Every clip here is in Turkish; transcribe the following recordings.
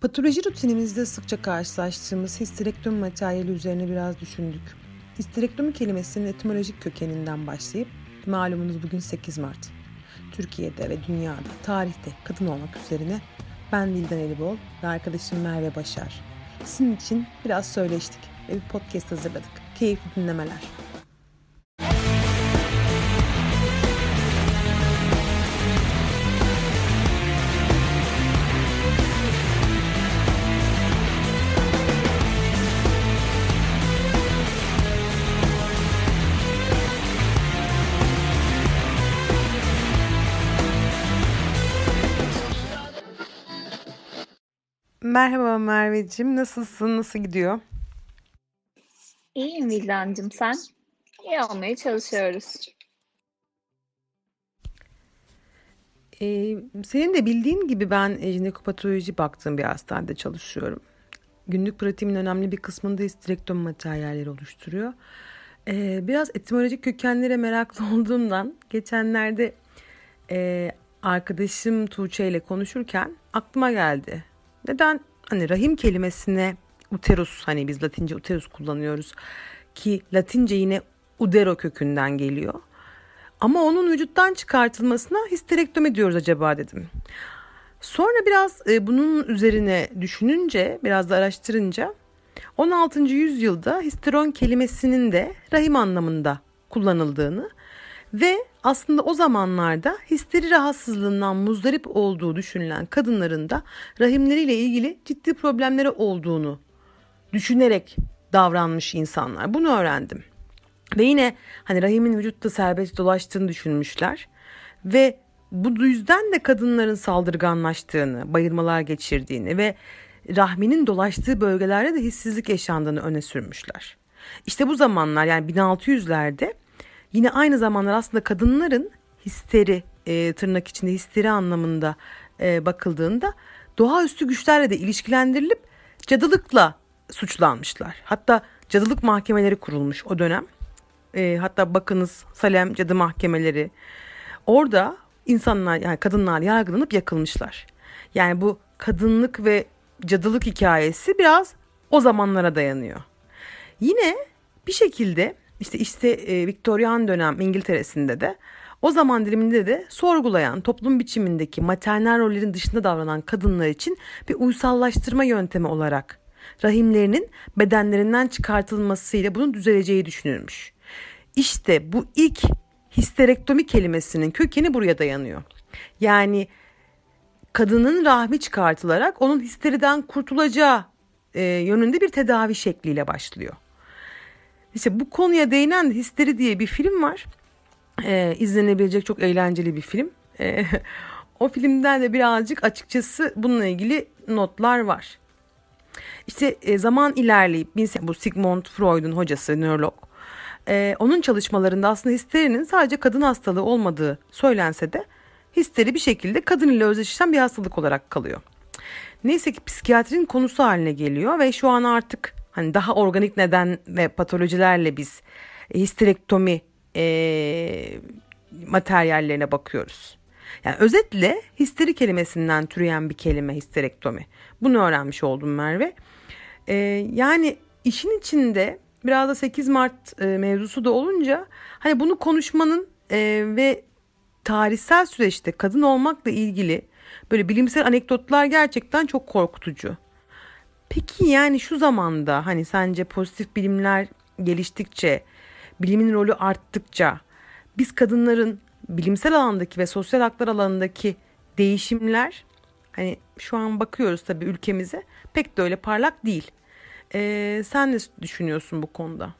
Patoloji rutinimizde sıkça karşılaştığımız histerektomi materyali üzerine biraz düşündük. Histerektomi kelimesinin etimolojik kökeninden başlayıp malumunuz bugün 8 Mart. Türkiye'de ve dünyada, tarihte kadın olmak üzerine ben Vildan Elibol ve arkadaşım Merve Başar. Sizin için biraz söyleştik ve bir podcast hazırladık. Keyifli dinlemeler. Merhaba Merveciğim, nasılsın, nasıl gidiyor? İyiyim Vildancığım, sen? İyi olmaya çalışıyoruz. Ee, senin de bildiğin gibi ben jinekopatoloji baktığım bir hastanede çalışıyorum. Günlük pratiğimin önemli bir kısmında histerektomi materyalleri oluşturuyor. Ee, biraz etimolojik kökenlere meraklı olduğumdan geçenlerde e, arkadaşım Tuğçe ile konuşurken aklıma geldi. Neden hani rahim kelimesine uterus hani biz latince uterus kullanıyoruz ki latince yine udero kökünden geliyor. Ama onun vücuttan çıkartılmasına histerektomi diyoruz acaba dedim. Sonra biraz e, bunun üzerine düşününce, biraz da araştırınca 16. yüzyılda histeron kelimesinin de rahim anlamında kullanıldığını ve aslında o zamanlarda histeri rahatsızlığından muzdarip olduğu düşünülen kadınların da rahimleriyle ilgili ciddi problemleri olduğunu düşünerek davranmış insanlar. Bunu öğrendim. Ve yine hani rahimin vücutta serbest dolaştığını düşünmüşler. Ve bu yüzden de kadınların saldırganlaştığını, bayılmalar geçirdiğini ve rahminin dolaştığı bölgelerde de hissizlik yaşandığını öne sürmüşler. İşte bu zamanlar yani 1600'lerde Yine aynı zamanlar aslında kadınların histeri e, tırnak içinde histeri anlamında e, bakıldığında doğaüstü güçlerle de ilişkilendirilip cadılıkla suçlanmışlar. Hatta cadılık mahkemeleri kurulmuş o dönem. E, hatta bakınız Salem cadı mahkemeleri. Orada insanlar yani kadınlar yargılanıp yakılmışlar. Yani bu kadınlık ve cadılık hikayesi biraz o zamanlara dayanıyor. Yine bir şekilde işte işte e, Viktoryan dönem İngiltere'sinde de o zaman diliminde de sorgulayan toplum biçimindeki maternal rollerin dışında davranan kadınlar için bir uysallaştırma yöntemi olarak rahimlerinin bedenlerinden çıkartılmasıyla bunun düzeleceği düşünülmüş. İşte bu ilk histerektomi kelimesinin kökeni buraya dayanıyor. Yani kadının rahmi çıkartılarak onun histeriden kurtulacağı e, yönünde bir tedavi şekliyle başlıyor. İşte bu konuya değinen Histeri diye bir film var. Ee, izlenebilecek çok eğlenceli bir film. Ee, o filmden de birazcık açıkçası bununla ilgili notlar var. İşte e, zaman ilerleyip bu Sigmund Freud'un hocası, nörolog. E, onun çalışmalarında aslında histerinin sadece kadın hastalığı olmadığı söylense de histeri bir şekilde kadın ile özdeşleşen bir hastalık olarak kalıyor. Neyse ki psikiyatrinin konusu haline geliyor ve şu an artık Hani daha organik neden ve patolojilerle biz histerektomi e, materyallerine bakıyoruz. Yani özetle histeri kelimesinden türeyen bir kelime histerektomi. Bunu öğrenmiş oldum Merve. E, yani işin içinde biraz da 8 Mart e, mevzusu da olunca hani bunu konuşmanın e, ve tarihsel süreçte kadın olmakla ilgili böyle bilimsel anekdotlar gerçekten çok korkutucu. Peki yani şu zamanda hani sence pozitif bilimler geliştikçe, bilimin rolü arttıkça biz kadınların bilimsel alandaki ve sosyal haklar alanındaki değişimler hani şu an bakıyoruz tabii ülkemize pek de öyle parlak değil. Ee, sen ne düşünüyorsun bu konuda?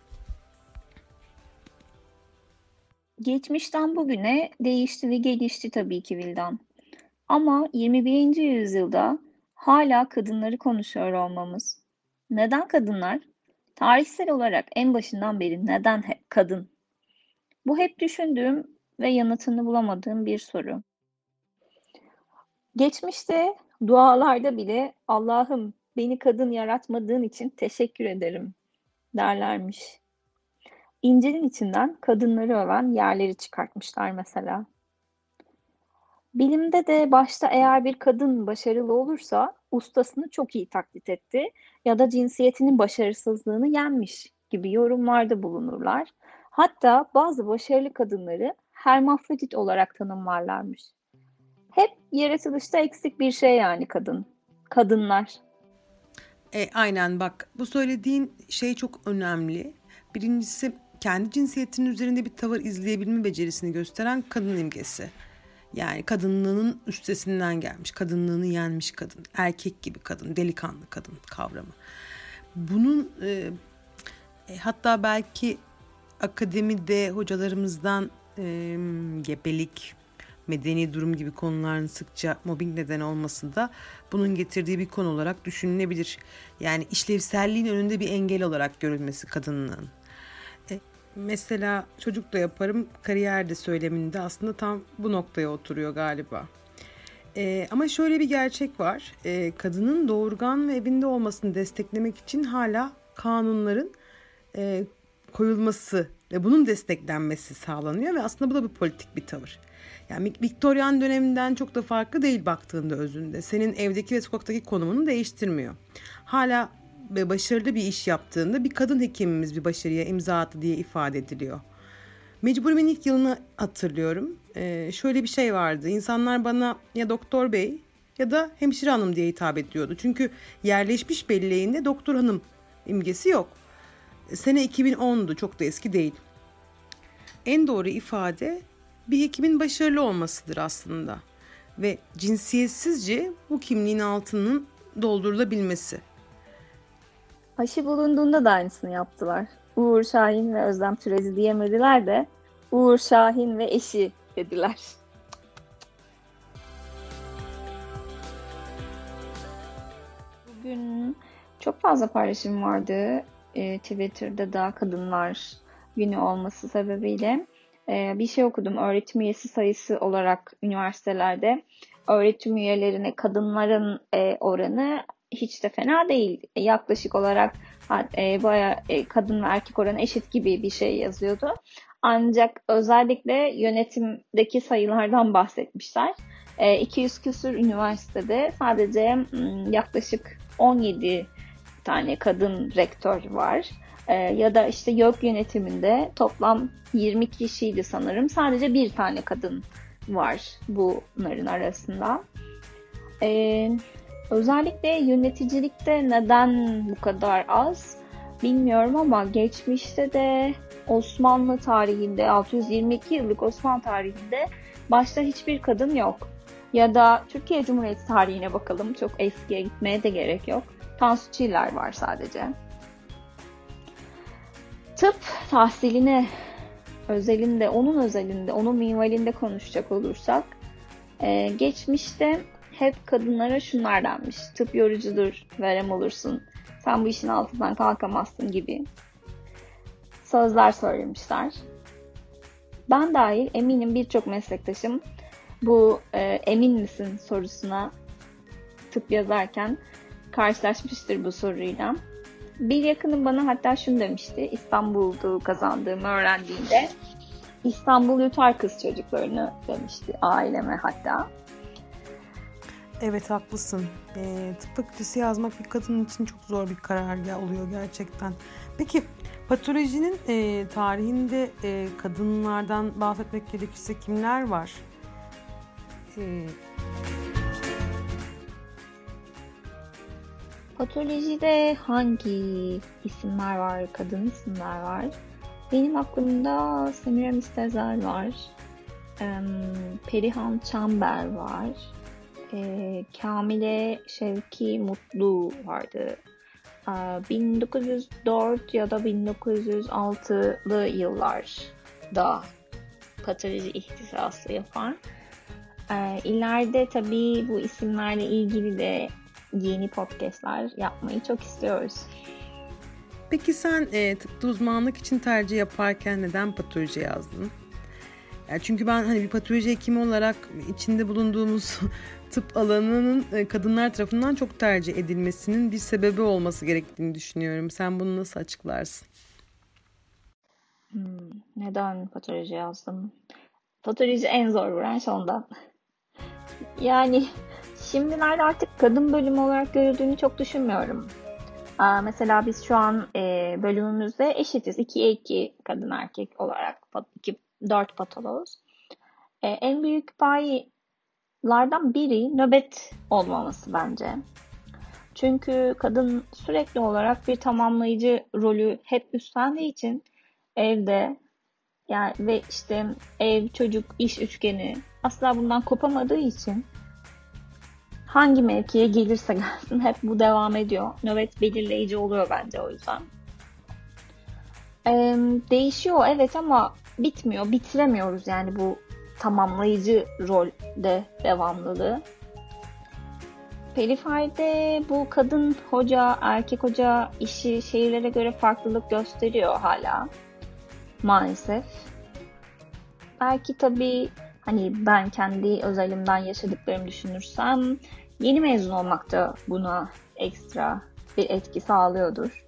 Geçmişten bugüne değişti ve gelişti tabii ki Vildan. Ama 21. yüzyılda hala kadınları konuşuyor olmamız. Neden kadınlar? Tarihsel olarak en başından beri neden hep kadın? Bu hep düşündüğüm ve yanıtını bulamadığım bir soru. Geçmişte dualarda bile Allah'ım beni kadın yaratmadığın için teşekkür ederim derlermiş. İncil'in içinden kadınları öven yerleri çıkartmışlar mesela. Bilimde de başta eğer bir kadın başarılı olursa ustasını çok iyi taklit etti ya da cinsiyetinin başarısızlığını yenmiş gibi yorumlarda bulunurlar. Hatta bazı başarılı kadınları hermafrodit olarak tanımlarlarmış. Hep yaratılışta eksik bir şey yani kadın. Kadınlar. E, aynen bak bu söylediğin şey çok önemli. Birincisi kendi cinsiyetinin üzerinde bir tavır izleyebilme becerisini gösteren kadın imgesi. Yani kadınlığının üstesinden gelmiş, kadınlığını yenmiş kadın, erkek gibi kadın, delikanlı kadın kavramı. Bunun e, e, hatta belki akademide hocalarımızdan e, gebelik, medeni durum gibi konuların sıkça mobbing neden olması da bunun getirdiği bir konu olarak düşünülebilir. Yani işlevselliğin önünde bir engel olarak görülmesi kadınlığın. Mesela çocuk da yaparım kariyer de söyleminde aslında tam bu noktaya oturuyor galiba. E, ama şöyle bir gerçek var. E, kadının doğurgan ve evinde olmasını desteklemek için hala kanunların e, koyulması ve bunun desteklenmesi sağlanıyor ve aslında bu da bir politik bir tavır. Yani Viktoryan döneminden çok da farklı değil baktığında özünde. Senin evdeki ve sokaktaki konumunu değiştirmiyor. Hala ve başarılı bir iş yaptığında bir kadın hekimimiz bir başarıya imza attı diye ifade ediliyor. Mecburimin ilk yılını hatırlıyorum. Ee, şöyle bir şey vardı. İnsanlar bana ya doktor bey ya da hemşire hanım diye hitap ediyordu. Çünkü yerleşmiş belleğinde doktor hanım imgesi yok. Sene 2010'du çok da eski değil. En doğru ifade bir hekimin başarılı olmasıdır aslında ve cinsiyetsizce bu kimliğin altının doldurulabilmesi. Aşı bulunduğunda da aynısını yaptılar. Uğur Şahin ve Özlem Türezi diyemediler de Uğur Şahin ve eşi dediler. Bugün çok fazla paylaşım vardı. E, Twitter'da da kadınlar günü olması sebebiyle e, bir şey okudum. Öğretim üyesi sayısı olarak üniversitelerde öğretim üyelerine kadınların e, oranı hiç de fena değil. Yaklaşık olarak e, bayağı e, kadın ve erkek oranı eşit gibi bir şey yazıyordu. Ancak özellikle yönetimdeki sayılardan bahsetmişler. E, 200 küsur üniversitede sadece yaklaşık 17 tane kadın rektör var. E, ya da işte YÖK yönetiminde toplam 20 kişiydi sanırım. Sadece bir tane kadın var bunların arasında. E, özellikle yöneticilikte neden bu kadar az bilmiyorum ama geçmişte de Osmanlı tarihinde 622 yıllık Osmanlı tarihinde başta hiçbir kadın yok. Ya da Türkiye Cumhuriyeti tarihine bakalım. Çok eskiye gitmeye de gerek yok. Tansu Çiller var sadece. Tıp tahsiline özelinde, onun özelinde, onun minvalinde konuşacak olursak e, geçmişte hep kadınlara şunlar denmiş. Tıp yorucudur, verem olursun, sen bu işin altından kalkamazsın gibi sözler söylemişler. Ben dahil eminim birçok meslektaşım bu e, emin misin sorusuna tıp yazarken karşılaşmıştır bu soruyla. Bir yakınım bana hatta şunu demişti. İstanbul'du kazandığımı öğrendiğinde İstanbul yutar kız çocuklarını demişti aileme hatta. Evet haklısın. E, tıp fakültesi yazmak bir kadın için çok zor bir karar oluyor gerçekten. Peki patolojinin e, tarihinde e, kadınlardan bahsetmek gerekirse kimler var? E, Patolojide hangi isimler var, kadın isimler var? Benim aklımda Semiramis Tezel var. Perihan Çamber var. Kamile Şevki Mutlu vardı. 1904 ya da 1906'lı yıllarda patoloji ihtisası yapan. İleride tabii bu isimlerle ilgili de yeni podcastler yapmayı çok istiyoruz. Peki sen e, tıpta uzmanlık için tercih yaparken neden patoloji yazdın? Yani çünkü ben hani bir patoloji hekimi olarak içinde bulunduğumuz tıp alanının e, kadınlar tarafından çok tercih edilmesinin bir sebebi olması gerektiğini düşünüyorum. Sen bunu nasıl açıklarsın? Hmm, neden patoloji yazdım? Patoloji en zor branş ondan. Yani şimdilerde artık kadın bölümü olarak görüldüğünü çok düşünmüyorum. Aa, mesela biz şu an e, bölümümüzde eşitiz. 2'ye 2 kadın erkek olarak 2, 4 patoloğuz. E, en büyük paylardan biri nöbet olmaması bence. Çünkü kadın sürekli olarak bir tamamlayıcı rolü hep üstlendiği için evde yani ve işte ev, çocuk, iş üçgeni asla bundan kopamadığı için hangi mevkiye gelirse gelsin hep bu devam ediyor. Nöbet belirleyici oluyor bence o yüzden. Değişiyor evet ama bitmiyor. Bitiremiyoruz yani bu tamamlayıcı rolde devamlılığı. Periferde bu kadın hoca, erkek hoca işi şehirlere göre farklılık gösteriyor hala. Maalesef. Belki tabii hani ben kendi özelimden yaşadıklarımı düşünürsem yeni mezun olmak da buna ekstra bir etki sağlıyordur.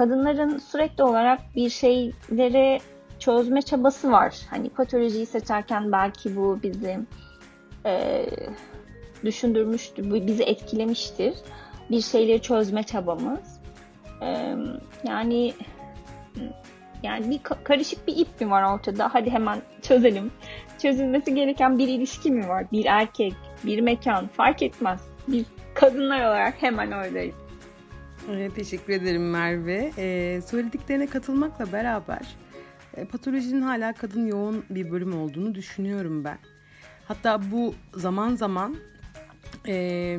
Kadınların sürekli olarak bir şeyleri çözme çabası var. Hani patolojiyi seçerken belki bu bizim e, düşündürmüştür, bizi etkilemiştir. Bir şeyleri çözme çabamız. E, yani yani bir karışık bir ip mi var ortada? Hadi hemen çözelim. Çözülmesi gereken bir ilişki mi var? Bir erkek, bir mekan fark etmez. Biz kadınlar olarak hemen oradayız. Teşekkür ederim Merve. Ee, söylediklerine katılmakla beraber e, patolojinin hala kadın yoğun bir bölüm olduğunu düşünüyorum ben. Hatta bu zaman zaman e,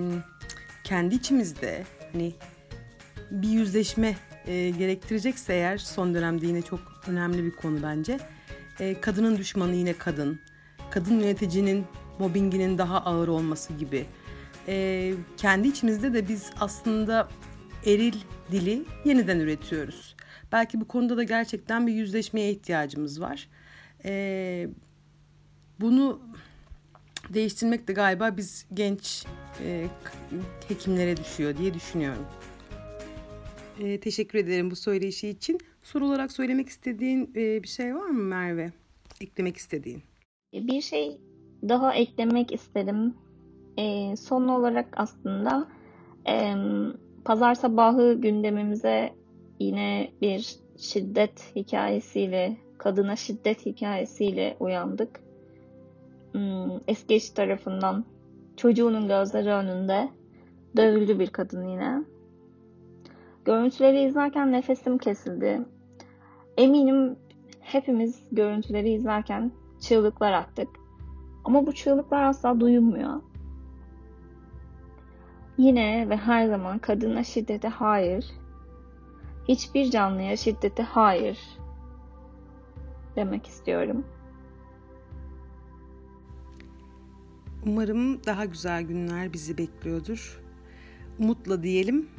kendi içimizde hani bir yüzleşme e, gerektirecekse eğer son dönemde yine çok önemli bir konu bence. E, kadının düşmanı yine kadın. Kadın yöneticinin mobbinginin daha ağır olması gibi. E, kendi içimizde de biz aslında eril dili yeniden üretiyoruz. Belki bu konuda da gerçekten bir yüzleşmeye ihtiyacımız var. E, bunu değiştirmek de galiba biz genç e, hekimlere düşüyor diye düşünüyorum. E, teşekkür ederim bu söyleşi için. Soru olarak söylemek istediğin e, bir şey var mı Merve? Eklemek istediğin. Bir şey daha eklemek isterim. E, son olarak aslında e, pazar sabahı gündemimize yine bir şiddet hikayesiyle, kadına şiddet hikayesiyle uyandık. Hmm, eski eş tarafından çocuğunun gözleri önünde dövüldü bir kadın yine. Görüntüleri izlerken nefesim kesildi. Eminim hepimiz görüntüleri izlerken çığlıklar attık. Ama bu çığlıklar asla duyulmuyor. Yine ve her zaman kadına şiddete hayır, hiçbir canlıya şiddete hayır demek istiyorum. Umarım daha güzel günler bizi bekliyordur. Umutla diyelim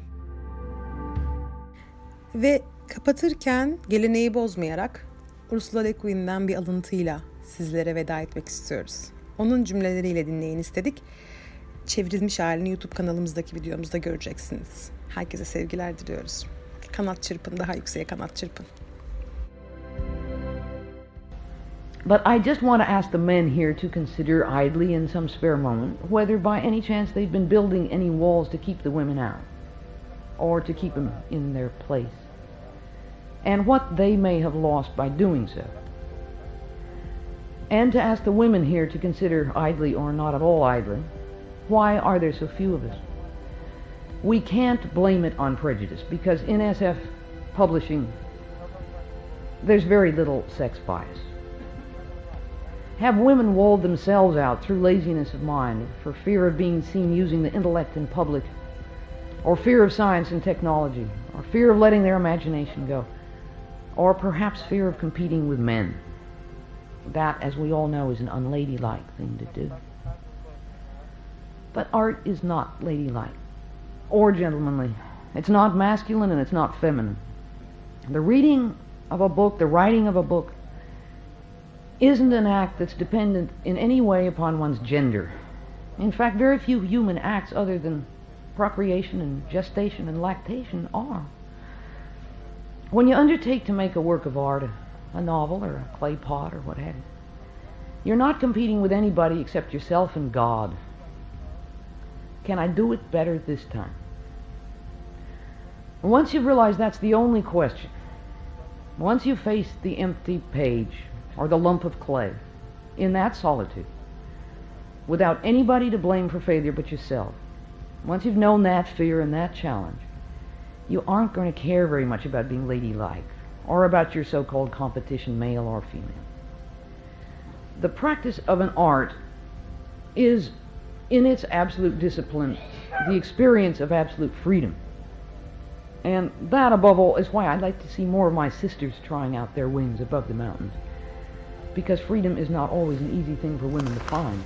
ve kapatırken geleneği bozmayarak Ursula Le Guin'den bir alıntıyla sizlere veda etmek istiyoruz. Onun cümleleriyle dinleyin istedik. Çevrilmiş halini YouTube kanalımızdaki videomuzda göreceksiniz. Herkese sevgiler diliyoruz. Kanat çırpın, daha yükseğe kanat çırpın. But I just want to ask the men here to consider idly in some spare moment whether by any chance they've been building any walls to keep the women out or to keep them in their place. and what they may have lost by doing so. And to ask the women here to consider idly or not at all idly, why are there so few of us? We can't blame it on prejudice because in SF publishing, there's very little sex bias. Have women walled themselves out through laziness of mind, for fear of being seen using the intellect in public, or fear of science and technology, or fear of letting their imagination go? or perhaps fear of competing with men. That, as we all know, is an unladylike thing to do. But art is not ladylike or gentlemanly. It's not masculine and it's not feminine. The reading of a book, the writing of a book, isn't an act that's dependent in any way upon one's gender. In fact, very few human acts other than procreation and gestation and lactation are. When you undertake to make a work of art, a novel or a clay pot or what have you, You're not competing with anybody except yourself and God. Can I do it better this time? Once you realize that's the only question, once you face the empty page or the lump of clay in that solitude, without anybody to blame for failure but yourself, once you've known that fear and that challenge, you aren't going to care very much about being ladylike or about your so-called competition, male or female. The practice of an art is, in its absolute discipline, the experience of absolute freedom. And that, above all, is why I'd like to see more of my sisters trying out their wings above the mountains. Because freedom is not always an easy thing for women to find.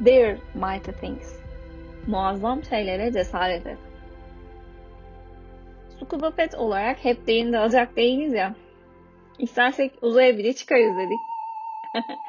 There, mighty things. Muazzam şeylere cesaret et. Scuba Pet olarak hep derin dalacak değiliz ya. İstersek uzaya bile çıkarız dedik.